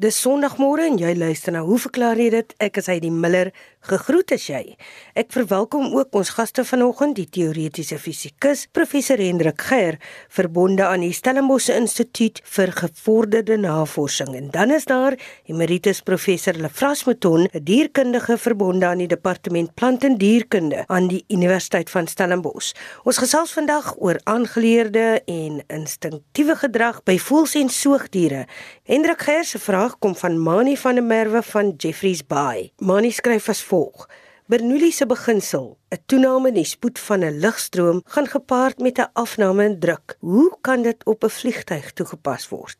Dis Sondagmôre en jy luister na Hoe verklaar jy dit? Ek is Heidi Miller. Gegroet as jy. Ek verwelkom ook ons gaste vanoggend, die teoretiese fisikus professor Hendrik Geier, verbonde aan die Stellenbosch Instituut vir Gevorderde Navorsing. En dan is daar emeritus professor Lefras Mouton, 'n dierkundige verbonde aan die departement plant en dierkunde aan die Universiteit van Stellenbosch. Ons gesels vandag oor aangeleerde en instinktiewe gedrag by voëls en soogdiere. Hendrik Geier se vraag vraag kom van Mani van der Merwe van Jeffreys Bay. Mani skryf as volg: Bernoulli se beginsel, 'n toename in die spoed van 'n ligstroom gaan gepaard met 'n afname in druk. Hoe kan dit op 'n vliegtyg toegepas word?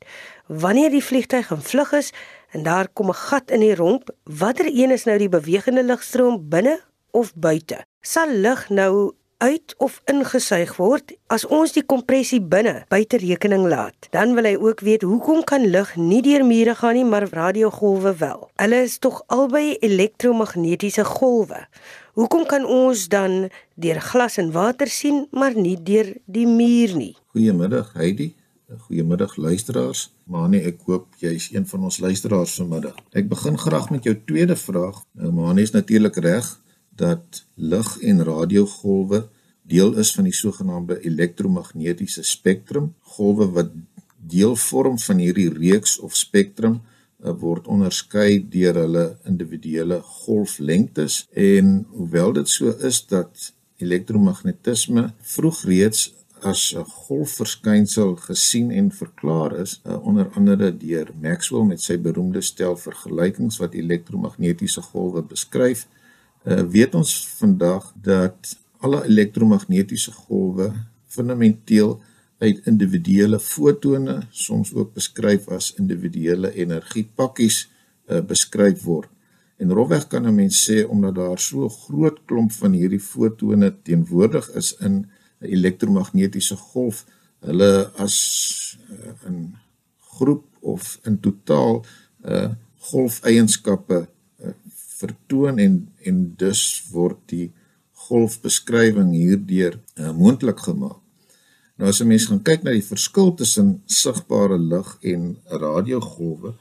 Wanneer die vliegtyg in vlug is en daar kom 'n gat in die romp, watter een is nou die bewegende ligstroom binne of buite? Sal lig nou uit of ingesuig word as ons die kompressie binne buite rekening laat. Dan wil hy ook weet hoekom kan lig nie deur mure gaan nie, maar radiogolwe wel. Hulle is tog albei elektromagnetiese golwe. Hoekom kan ons dan deur glas en water sien, maar nie deur die muur nie? Goeiemiddag Heidi. Goeiemiddag luisteraars. Manie, ek hoop jy is een van ons luisteraars vanmiddag. Ek begin graag met jou tweede vraag. Nou Manie is natuurlik reg dat lig en radiogolwe deel is van die sogenaamde elektromagnetiese spektrum. Golwe wat deel vorm van hierdie reeks of spektrum uh, word onderskei deur hulle individuele golflengtes en hoewel dit so is dat elektromagnetisme vroeg reeds as 'n golfverskynsel gesien en verklaar is uh, onder andere deur Maxwell met sy beroemde stel vergelykings wat elektromagnetiese golwe beskryf uh, weet ons vandag dat alle elektromagnetiese golwe fundamenteel uit individuele fotone, soms ook beskryf as individuele energiepakkies uh, beskryf word. En rofweg kan 'n mens sê omdat daar so 'n groot klomp van hierdie fotone teenwoordig is in 'n elektromagnetiese golf, hulle as uh, in groep of in totaal uh golfeienskappe vertoon en en dus word die golfbeskrywing hierdeur uh, moontlik gemaak. Nou as 'n mens gaan kyk na die verskil tussen sigbare lig en radiogolwe,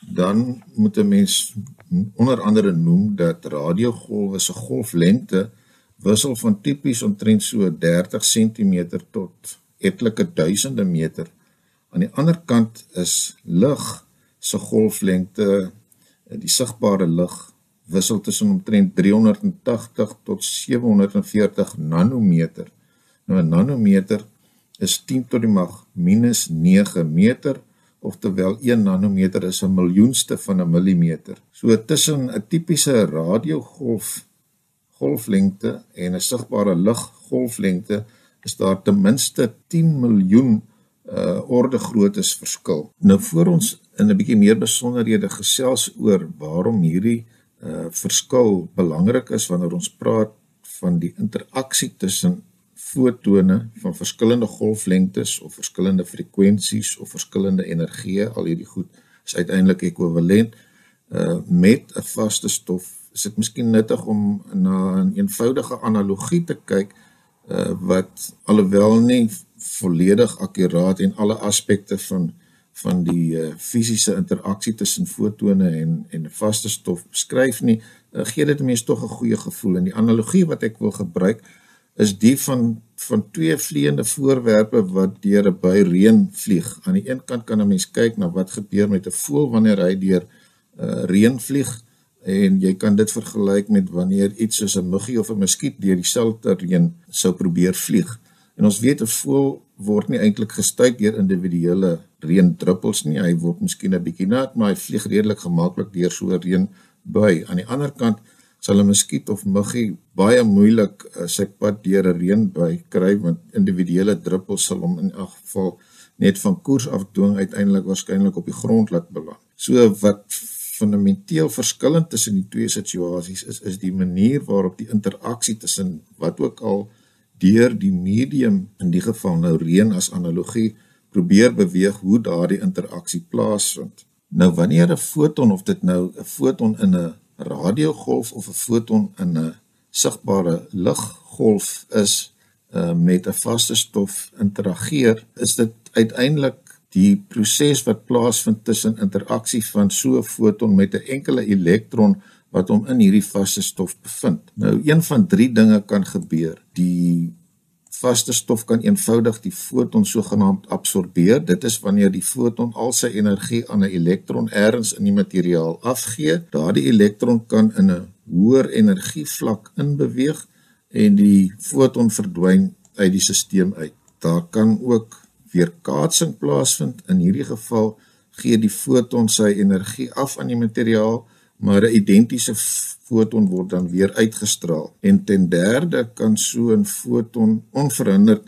dan moet 'n mens onder andere noem dat radiogolwe se golflengte wissel van tipies omtrent so 30 cm tot etlike duisende meter. Aan die ander kant is lig se golflengte die sigbare lig wissel tussen omtrent 380 tot 740 nanometer. Nou 'n nanometer is 10 tot die mag minus 9 meter oftewel 1 nanometer is 'n miljoenste van 'n millimeter. So tussen 'n tipiese radiogolf golflengte en 'n sigbare liggolflengte is daar ten minste 10 miljoen uh orde groottes verskil. Nou voor ons in 'n bietjie meer besonderhede gesels oor waarom hierdie verskil belangrik is wanneer ons praat van die interaksie tussen fotone van verskillende golflengtes of verskillende frekwensies of verskillende energie al hierdie goed is uiteindelik ekwivalent uh met 'n vaste stof. Is dit miskien nuttig om na 'n eenvoudige analogie te kyk uh wat alhoewel nie volledig akkuraat en alle aspekte van van die uh, fisiese interaksie tussen fotone en en vaste stof beskryf nie, uh, gee dit mense tog 'n goeie gevoel. En die analogie wat ek wil gebruik is die van van twee vleiende voorwerpe wat deur 'n by reën vlieg. Aan die een kant kan 'n mens kyk na wat gebeur met 'n voël wanneer hy deur uh, reën vlieg en jy kan dit vergelyk met wanneer iets soos 'n muggie of 'n muskiet deur dieselfde reën sou probeer vlieg. En ons weet 'n voël word nie eintlik gestuit deur individuele reendruppels nie. Hy word miskien 'n bietjie nat, maar hy vlieg redelik gemaklik deur so 'n reënbui. Aan die ander kant sal 'n muskiet of muggie baie moeilik uh, sy pad deur 'n reënbui kry want individuele druppels sal hom in elk geval net van koers af dwing uiteindelik waarskynlik op die grond laat beland. So wat fundamenteel verskillend tussen die twee situasies is is die manier waarop die interaksie tussen wat ook al deur die medium in die geval nou reën as analogie probeer beweeg hoe daardie interaksie plaasvind. Nou wanneer 'n foton of dit nou 'n foton in 'n radiogolf of 'n foton in 'n sigbare liggolf is uh, met 'n vaste stof interageer, is dit uiteindelik die proses wat plaasvind tussen interaksie van so 'n foton met 'n enkele elektron wat hom in hierdie vaste stof bevind. Nou een van drie dinge kan gebeur. Die vaste stof kan eenvoudig die foton sogenaamd absorbeer. Dit is wanneer die foton al sy energie aan 'n elektron ergens in die materiaal afgee. Daardie elektron kan in 'n hoër energievlak inbeweeg en die foton verdwyn uit die stelsel uit. Daar kan ook weerkaatsing plaasvind. In hierdie geval gee die foton sy energie af aan die materiaal, maar 'n identiese foton word dan weer uitgestraal. En ten derde kan so 'n foton onverhinderd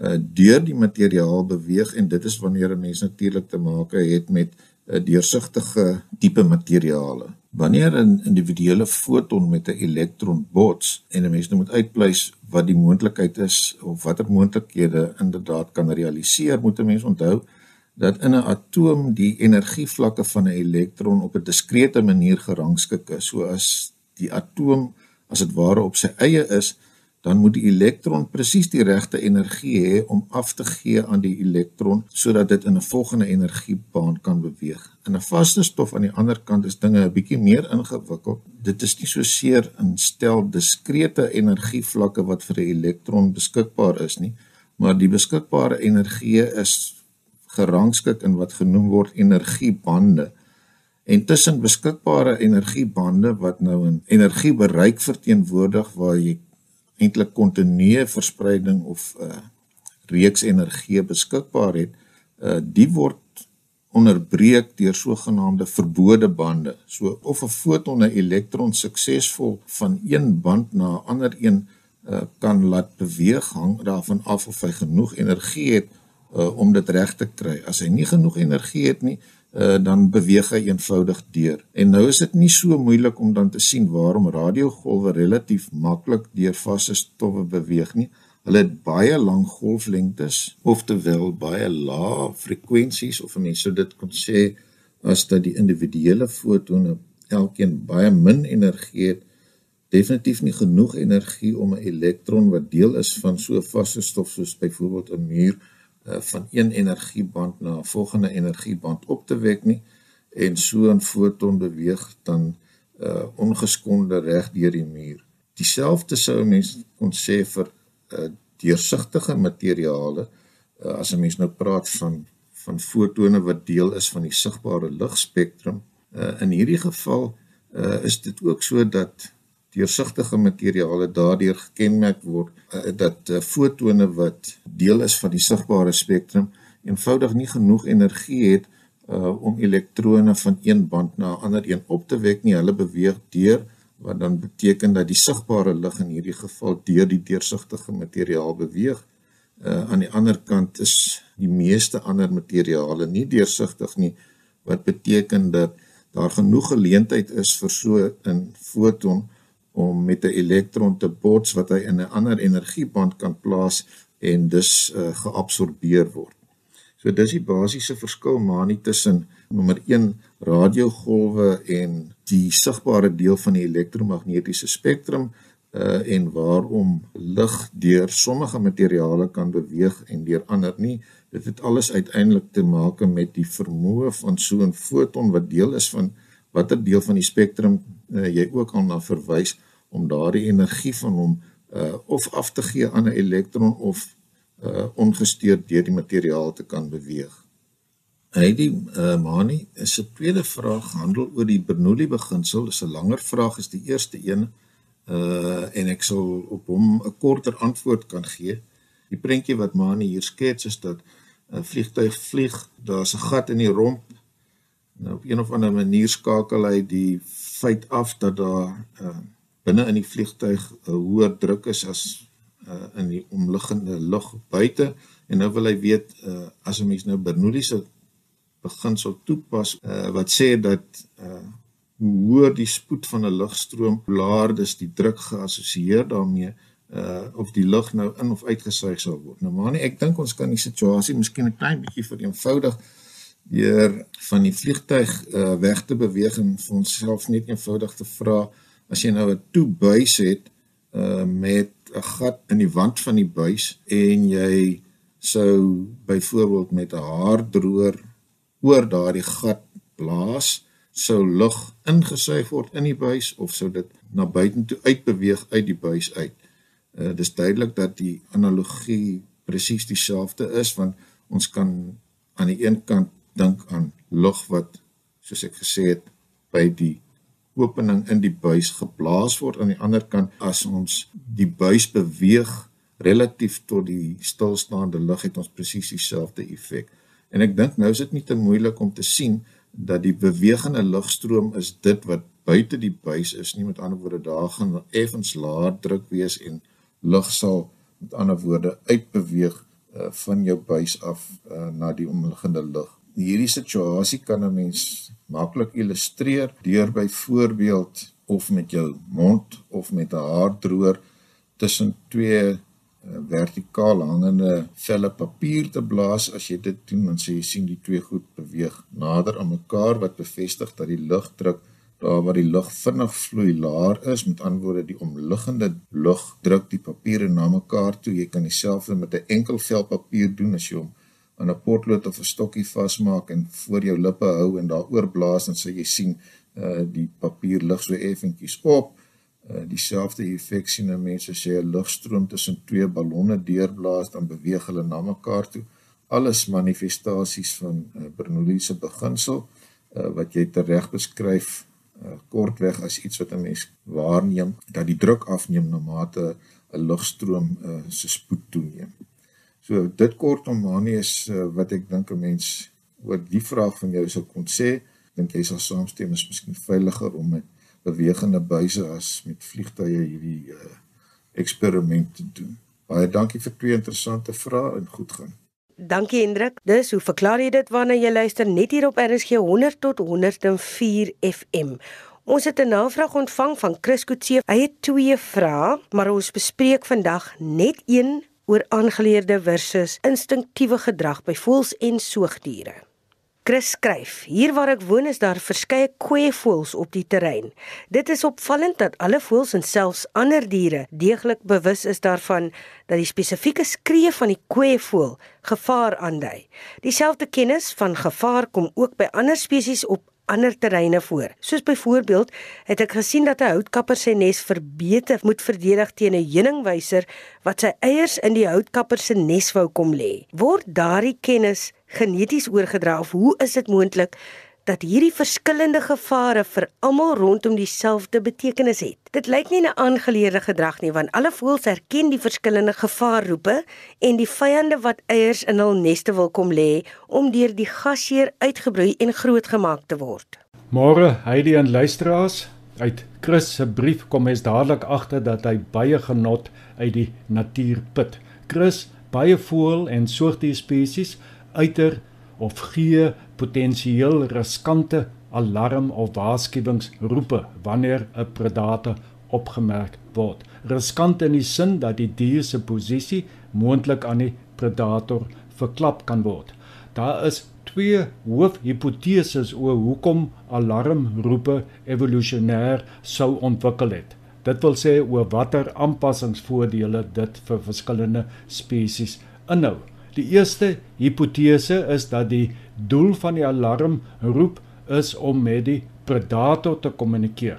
uh, deur die materiaal beweeg en dit is wanneer 'n mens natuurlik te maak het met 'n uh, deursigtige tipe materiale. Wanneer 'n individuele foton met 'n elektron bots en 'n mens nou moet uitpleis wat die moontlikheid is of watter moontlikhede inderdaad kan realiseer, moet 'n mens onthou dat in 'n atoom die energievlakke van 'n elektron op 'n diskrete manier gerangskik is. So as die atoom as dit ware op sy eie is, dan moet die elektron presies die regte energie hê om af te gee aan die elektron sodat dit in 'n volgende energiebaan kan beweeg. In 'n vaste stof aan die ander kant is dinge 'n bietjie meer ingewikkeld. Dit is nie so seer in stel diskrete energievlakke wat vir 'n elektron beskikbaar is nie, maar die beskikbare energie is gerangskik in wat genoem word energiebande. En tussen beskikbare energiebande wat nou 'n energiebereik verteenwoordig waar jy eintlik kontinue verspreiding of 'n uh, reeks energie beskikbaar het, uh, die word onderbreek deur sogenaamde verbode bande. So of 'n foton 'n elektron suksesvol van een band na 'n ander een uh, kan laat beweeg hang daarvan af of hy genoeg energie het uh, om dit reg te kry. As hy nie genoeg energie het nie, uh, dan beweeg hy eenvoudig deur. En nou is dit nie so moeilik om dan te sien waarom radiogolwe relatief maklik deur vaste stowwe beweeg nie. Hulle het baie lang golflengtes, oftewel baie lae frekwensies of mense sou dit kon sê as dat die individuele fotone elkeen baie min energie het definitief nie genoeg energie om 'n elektron wat deel is van so 'n vaste stof soos byvoorbeeld 'n muur van een energieband na 'n volgende energieband op te wek nie en so 'n foton beweeg dan uh, ongeskonde reg deur die muur. Dieselfde sou mense kon sê vir uh, deursigtige materiale uh, as 'n mens nou praat van van fotone wat deel is van die sigbare ligspektrum. Uh, in hierdie geval uh, is dit ook so dat deursigtige materiale daardeur gekenmerk word uh, dat uh, fotone wat deel is van die sigbare spektrum eenvoudig nie genoeg energie het uh, om elektrone van een band na 'n ander een op te wek nie. Hulle beweeg deur wat dan beteken dat die sigbare lig in hierdie geval deur die deursigtige materiaal beweeg. Uh, aan die ander kant is die meeste ander materiale nie deursigtig nie wat beteken dat daar genoeg geleentheid is vir so 'n foton om met 'n elektron te bots wat hy in 'n ander energieband kan plaas en dus uh, geabsorbeer word. So dis die basiese verskil maar nie tussen nommer 1 radiogolwe en die sigbare deel van die elektromagnetiese spektrum uh en waarom lig deur sommige materiale kan beweeg en deur ander nie. Dit het alles uiteindelik te maak met die vermoë van so 'n foton wat deel is van watter deel van die spektrum uh, jy ook al na verwys om daardie energie van hom uh of af te gee aan 'n elektron of uh ongesteurd deur die materiaal te kan beweeg. Hy die uh Mani is 'n tweede vraag handel oor die Bernoulli beginsel. Dis 'n langer vraag is die eerste een uh en ek sal op hom 'n korter antwoord kan gee. Die prentjie wat Mani hier skets is dat 'n vliegtuig vlieg, daar's 'n gat in die romp Nou op een of ander manier skakel hy die feit af dat daar uh, binne in die vliegtuig 'n hoër druk is as uh, in die omliggende lug buite en nou wil hy weet uh, as 'n mens nou Bernoulli se beginsel toepas uh, wat sê dat uh, hoe hoër die spoed van 'n lugstroom, hoe laer dis die druk geassosieer daarmee uh of die lug nou in of uitgesuig sal word. Nou maar nee, ek dink ons kan die situasie miskien 'n klein bietjie vereenvoudig deur van die vliegtuig uh, weg te beweeg en vir onsself net eenvoudig te vra as jy nou 'n toebuis het uh, met 'n gat in die wand van die buis en jy sou byvoorbeeld met 'n haardroër oor daardie gat blaas, sou lug ingesuig word in die buis of sou dit na buitentoe uitbeweeg uit die buis uit. Uh dis duidelik dat die analogie presies dieselfde is want ons kan aan die een kant dink aan lug wat soos ek gesê het by die opening in die buis geblaas word aan die ander kant as ons die buis beweeg relatief tot die stilstaande lug het ons presies dieselfde effek. En ek dink nou is dit nie te moeilik om te sien dat die bewegende lugstroom is dit wat buite die buis is nie met ander woorde daar gaan effens laer druk wees en lug sal met ander woorde uitbeweeg uh, van jou buis af uh, na die omliggende lug. Hierdie situasie kan 'n mens maklik illustreer deur byvoorbeeld of met jou mond of met 'n haardroër tussen twee uh, vertikaal hangende velle papier te blaas. As jy dit doen dan sê jy sien die twee goed beweeg nader aan mekaar wat bevestig dat die lugdruk daar waar die lug vinnig vloei laer is. Met antwoorde die omliggende lug druk die papiere na mekaar toe. Jy kan dieselfde met 'n enkel vel papier doen as jy hom aan 'n potlood of 'n stokkie vasmaak en voor jou lippe hou en daaroor blaas dan sal jy sien uh die papier lig so effentjies op. Uh dieselfde effek sien mense sê 'n lugstroom tussen twee ballonne deurblaas dan beweeg hulle na mekaar toe. Alles manifestasies van uh, Bernoulli se beginsel uh wat jy tereg beskryf uh kortweg as iets wat 'n mens waarneem dat die druk afneem na mate 'n lugstroom uh se spoed toeneem. So dit kortom Mani is uh, wat ek dink 'n mens oor die vraag van jou sou kon sê, dink jy sal saamstem is miskien veiliger om met bewegende buise as met vliegtye hierdie uh, eksperiment te doen. Baie dankie vir twee interessante vrae en goed gaan. Dankie Hendrik. Dis hoe verklaar jy dit wanneer jy luister net hier op RSG 100 tot 104 FM? Ons het 'n navraag ontvang van Chris Kutse. Hy het twee vrae, maar ons bespreek vandag net een oor aangeleerde versus instinktiewe gedrag by voëls en soogdiere. Chris skryf: Hier waar ek woon is daar verskeie kweevoëls op die terrein. Dit is opvallend dat alle voëls en selfs ander diere deeglik bewus is daarvan dat die spesifieke skree van die kweevoël gevaar aandui. Dieselfde kennis van gevaar kom ook by ander spesies op ander terreine voor. Soos byvoorbeeld het ek gesien dat 'n houtkapper sy nes verbeter moet verdedig teen 'n heuningwyser wat sy eiers in die houtkapper se nes wou kom lê. Word daardie kennis geneties oorgedra of hoe is dit moontlik dat hierdie verskillende gevare vir almal rondom dieselfde betekenis het. Dit lyk nie 'n aangeleerde gedrag nie want alle voëls herken die verskillende gevaarroepe en die vyande wat eiers in hul neste wil kom lê om deur die gasheer uitgebroei en grootgemaak te word. Môre, Heidi en luisteraars, uit Chris se brief kom mens dadelik agter dat hy baie genot uit die natuur put. Chris, baie voël en soortgene spesies uiter of gee potensieel riskante alarm of waarskuwingsroepe wanneer 'n predator opgemerk word. Riskant in die sin dat die dier se posisie moontlik aan die predator verklap kan word. Daar is twee hoofhipoteses oor hoekom alarmroepe evolusionêr sou ontwikkel het. Dit wil sê oor watter aanpassingsvoordele dit vir verskillende spesies inhou. Die eerste hipotese is dat die doel van die alarmroep is om met die predator te kommunikeer.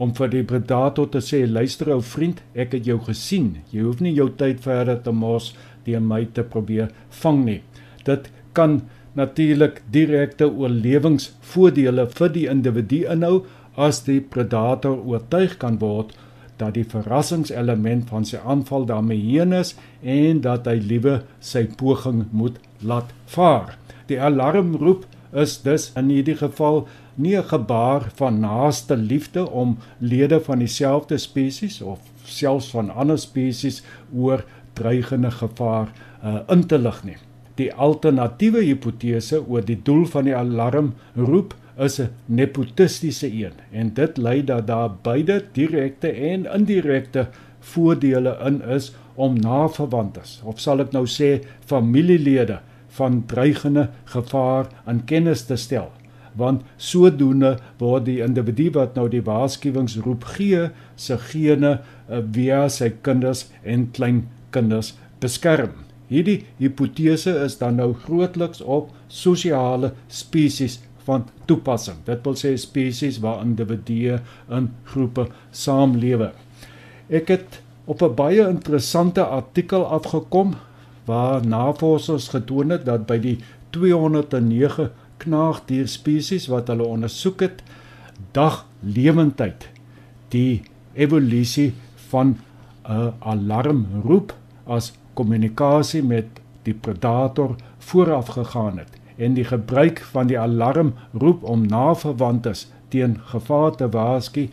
Om vir die predator te sê, luister ou vriend, ek het jou gesien. Jy hoef nie jou tyd verder te mors teen my te probeer vang nie. Dit kan natuurlik direkte oorlewingsvoordele vir die individu inhou as die predator oortuig kan word dat die verrassingselement van sy aanval daarmee heen is en dat hy liewe sy poging moet laat vaar. Die alarmroep is dus in hierdie geval nie 'n gebaar van naaste liefde om lede van dieselfde spesies of selfs van ander spesies oor dreigende gevaar uh, in te lig nie. Die alternatiewe hipotese oor die doel van die alarmroep is 'n nepotistiese een en dit lei dat daar beide direkte en indirekte voordele in is om naverwantes of sal ek nou sê familielede van dreigende gevaar aan kennis te stel. Want sodoende word die individu wat nou die waarskuwingsroep gee se gene uh, via sy kinders en kleinkinders beskerm. Hierdie hipotese is dan nou grootliks op sosiale spesies van toepassing. Dit wil sê spesies waar individue in groepe saamlewe. Ek het op 'n baie interessante artikel afgekom waar navorsers getoon het dat by die 209 knaagdierspesies wat hulle ondersoek het, daglewendheid die evolusie van 'n alarmroep as kommunikasie met die predator vooraf gegaan het en die gebruik van die alarmroep om naverwantes teen gevaar te waarsku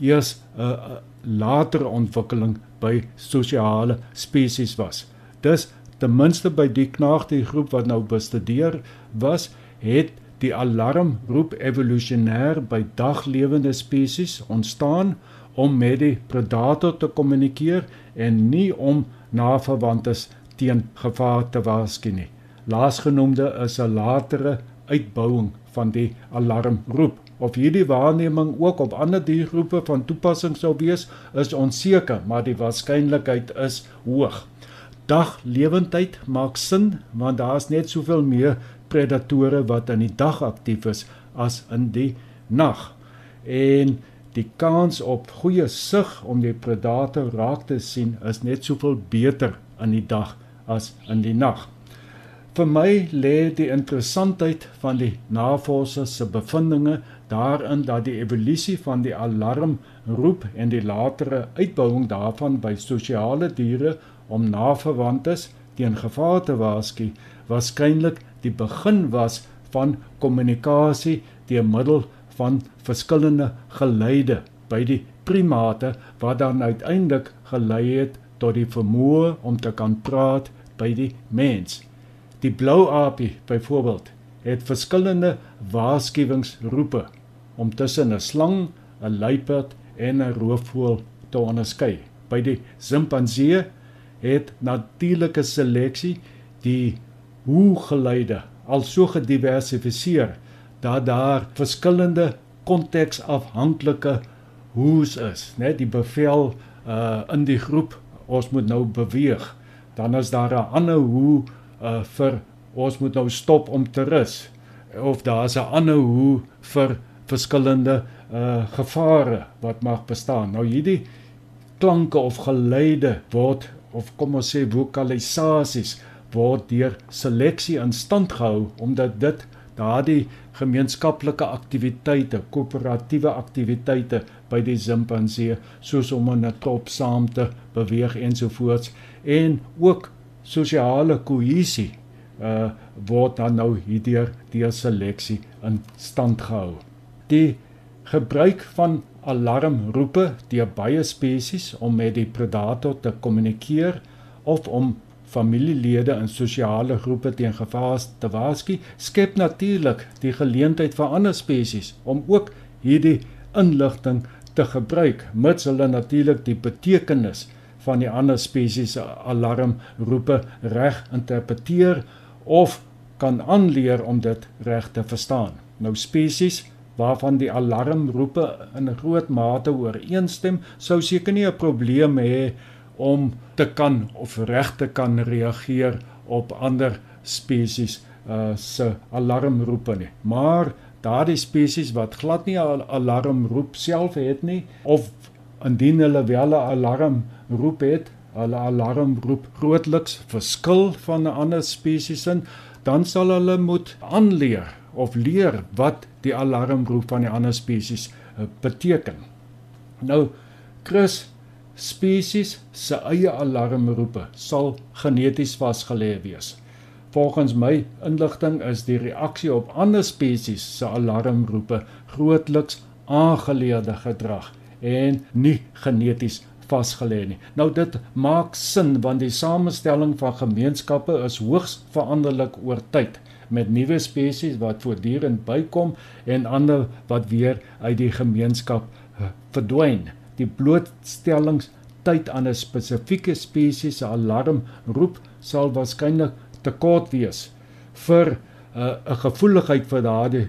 eers 'n latere ontwikkeling by sosiale spesies was. Dus ten minste by die knaagdier groep wat nou bestudeer was, het die alarmroep evolusionêr by daglewende spesies ontstaan om met die predator te kommunikeer en nie om naverwantes teen gevaar te waarsku nie. Laasgenoemde is 'n latere uitbouing van die alarmroep. Of hierdie waarneming ook op ander diergroepe van toepassing sou wees, is onseker, maar die waarskynlikheid is hoog. Daglewendheid maak sin want daar's net soveel meer predatore wat in die dag aktief is as in die nag. En die kans op goeie sig om die predator raak te sien is net soveel beter in die dag as in die nag. Vir my lê die interessantheid van die navorsers se bevindinge daarin dat die evolusie van die alarmroep en die latere uitbouing daarvan by sosiale diere om naverwantes teen gevaar te waarsku waarskynlik die begin was van kommunikasie deur middel van verskillende geluide by die primate wat dan uiteindelik gelei het tot die vermoë om te kan praat by die mens. Die blou aapie byvoorbeeld het verskillende waarskuwingsroepe om tussen 'n slang, 'n luiperd en 'n roofvoël te onderskei. By die simpansee het natuurlike seleksie die hoe-geluide al so gediversifiseer dat daar verskillende konteksafhanklike hoes is, né? Die bevel uh in die groep ons moet nou beweeg. Dan is daar 'n ander hoe uh vir ons moet nou stop om te rus of daar's 'n ander hoe vir verskillende uh gevare wat mag bestaan. Nou hierdie klanke of geluide word of kom ons sê vokalisasies word deur seleksie in stand gehou omdat dit daardie gemeenskaplike aktiwiteite, koöperatiewe aktiwiteite by die simpansee soos om in 'n trop saam te beweeg ensovoorts en ook sosiale kohesie uh word dan nou hierdeur deur seleksie in stand gehou. Die gebruik van alarmroepe deur baie spesies om met die predator te kommunikeer of om familielede in sosiale groepe teen gevaar te waarsku, skep natuurlik die geleentheid vir ander spesies om ook hierdie inligting te gebruik, mits hulle natuurlik die betekenis van die ander spesies alarmroepe reg interpreteer of kan aanleer om dit reg te verstaan. Nou spesies waarvan die alarmroepe in groot mate ooreenstem, sou seker nie 'n probleem hê om te kan of reg te kan reageer op ander spesies uh se alarmroepe nie. Maar daardie spesies wat glad nie 'n alarmroep self het nie of indien hulle wel 'n alarm roep het, hulle alarmroep grootliks verskil van 'n ander spesies in, dan sal hulle moet aanleer of leer wat die alarmroep van die ander spesies uh, beteken. Nou Chris spesies se eie alarmroepe sal geneties vasgelê wees. Volgens my inligting is die reaksie op ander spesies se alarmroepe grootliks aangeleerde gedrag en nie geneties vasgelê nie. Nou dit maak sin want die samestelling van gemeenskappe is hoogs veranderlik oor tyd met nuwe spesies wat voortdurend bykom en ander wat weer uit die gemeenskap eh, verdwyn. Die blootstellingstyd aan 'n spesifieke spesies se alarm roep sal waarskynlik te kort wees vir eh, 'n uh, gevoeligheid vir daardie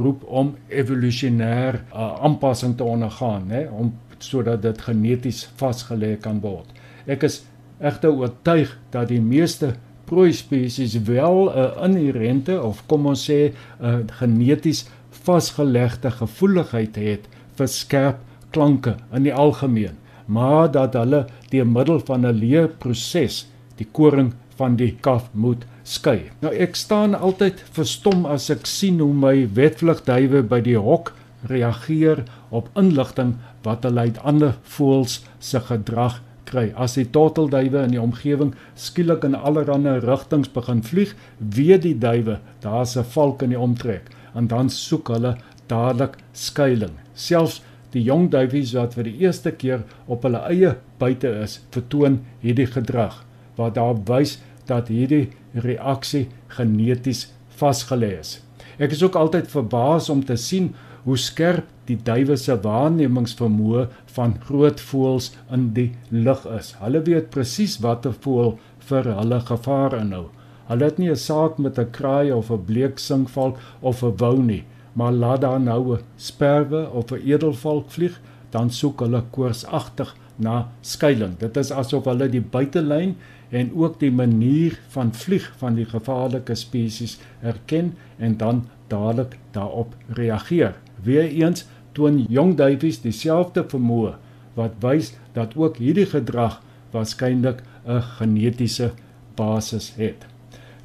roep om evolusionêr uh, aanpassing te ondergaan, né, om sodat dit geneties vasgelê kan word. Ek is egter oortuig dat die meeste prooi spesies wel 'n inherente of kom ons sê 'n geneties vasgelegde gevoeligheid het vir skerp klanke in die algemeen, maar dat hulle deur middel van 'n leerproses die koring van die kaf moet skei. Nou ek staan altyd verstom as ek sien hoe my wetvlugduwe by die hok reageer op inligting wat hulle uit ander voëls se gedrag kry. As die tortelduwe in die omgewing skielik in allerlei rigtings begin vlieg, weet die duwe daar's 'n valk in die omtrek en dan soek hulle dadelik skuilings. Selfs die jong duifies wat vir die eerste keer op hulle eie buite is, vertoon hierdie gedrag wat daar wys dat hierdie reaksie geneties vasgelê is. Ek is ook altyd verbaas om te sien hoe skerp die duwe se waarnemingsvermoë van groot voëls in die lug is. Hulle weet presies watter voël vir hulle gevaar inhou. Hulle het nie 'n saak met 'n kraai of 'n bleeksingvalk of 'n wou nie, maar laat daar nou 'n sperwe of 'n edelvalk vlieg, dan soek hulle koorsagtig na skuilings. Dit is asof hulle die buitelyn en ook die manier van vlieg van die gevaarlike spesies erken en dan dadelik daarop reageer. Weereens toon jong duifies dieselfde vermoë wat wys dat ook hierdie gedrag waarskynlik 'n genetiese basis het.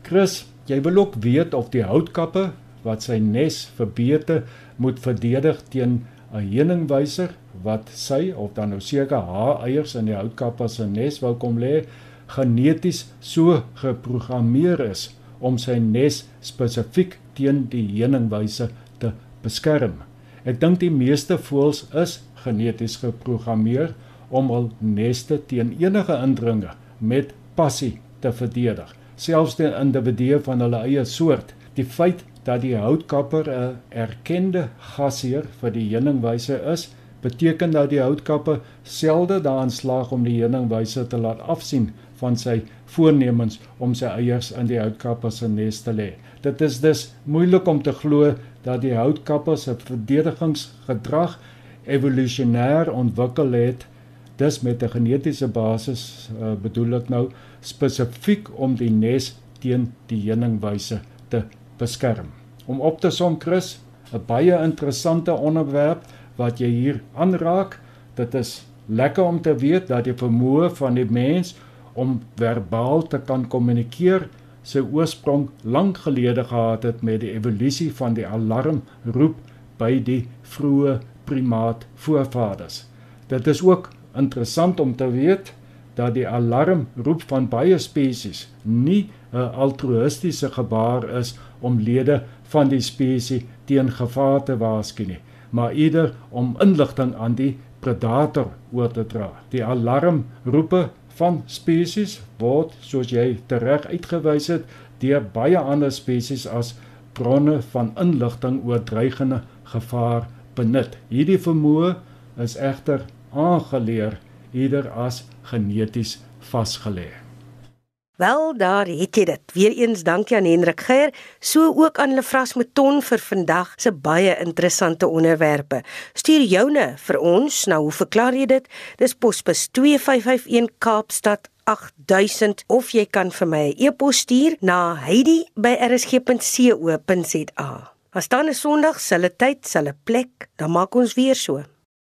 Chris, jy wil ook weet of die houtkappe wat sy nes verbeter moet verdedig teen 'n heuningwyser wat sy of dan nou seker haar eiers in die houtkappe se nes wou kom lê, geneties so geprogrammeer is om sy nes spesifiek teen die heuningwyser beskerm. Ek dink die meeste voëls is geneties geprogrammeer om hul neste teen enige indringer met passie te verdedig, selfs die individue van hulle eie soort. Die feit dat die houtkapper 'n erkende gasheer vir die heuningwyse is, beteken dat die houtkapper selde daarin slaag om die heuningwyse te laat afsien van sy voornemens om sy eiers in die houtkapper se nes te lê. Dit is dus moeilik om te glo dat die houtkapper se verdedigingsgedrag evolusionêr ontwikkel het dis met 'n genetiese basis uh, bedoel ek nou spesifiek om die nes teen die heuningwyse te beskerm. Om op te som Chris, 'n baie interessante onderwerp wat jy hier aanraak. Dit is lekker om te weet dat die vermoë van die mens om verbaal te kan kommunikeer sy oorsprong lank gelede gehad het met die evolusie van die alarmroep by die vroeë primaat voorvaders. Dit is ook interessant om te weet dat die alarmroep van baie spesies nie 'n altruïstiese gebaar is om lede van die spesies teen gevaar te waarsku nie, maar eerder om inligting aan die predator oor te dra. Die alarmroepe van spesies word soos jy tereg uitgewys het deur baie ander spesies as bronne van inligting oor dreigende gevaar benut. Hierdie vermoë is egter aangeleer eerder as geneties vasgelê. Wel daar het jy dit. Weereens dankie aan Hendrik Geier, so ook aan Lefras Meton vir vandag se baie interessante onderwerpe. Stuur joune vir ons. Nou, hoe verklaar jy dit? Dis posbus 2551 Kaapstad 8000 of jy kan vir my 'n e e-pos stuur na heidi@rsg.co.za. As dan 'n Sondag, selfe tyd, selfe plek, dan maak ons weer so.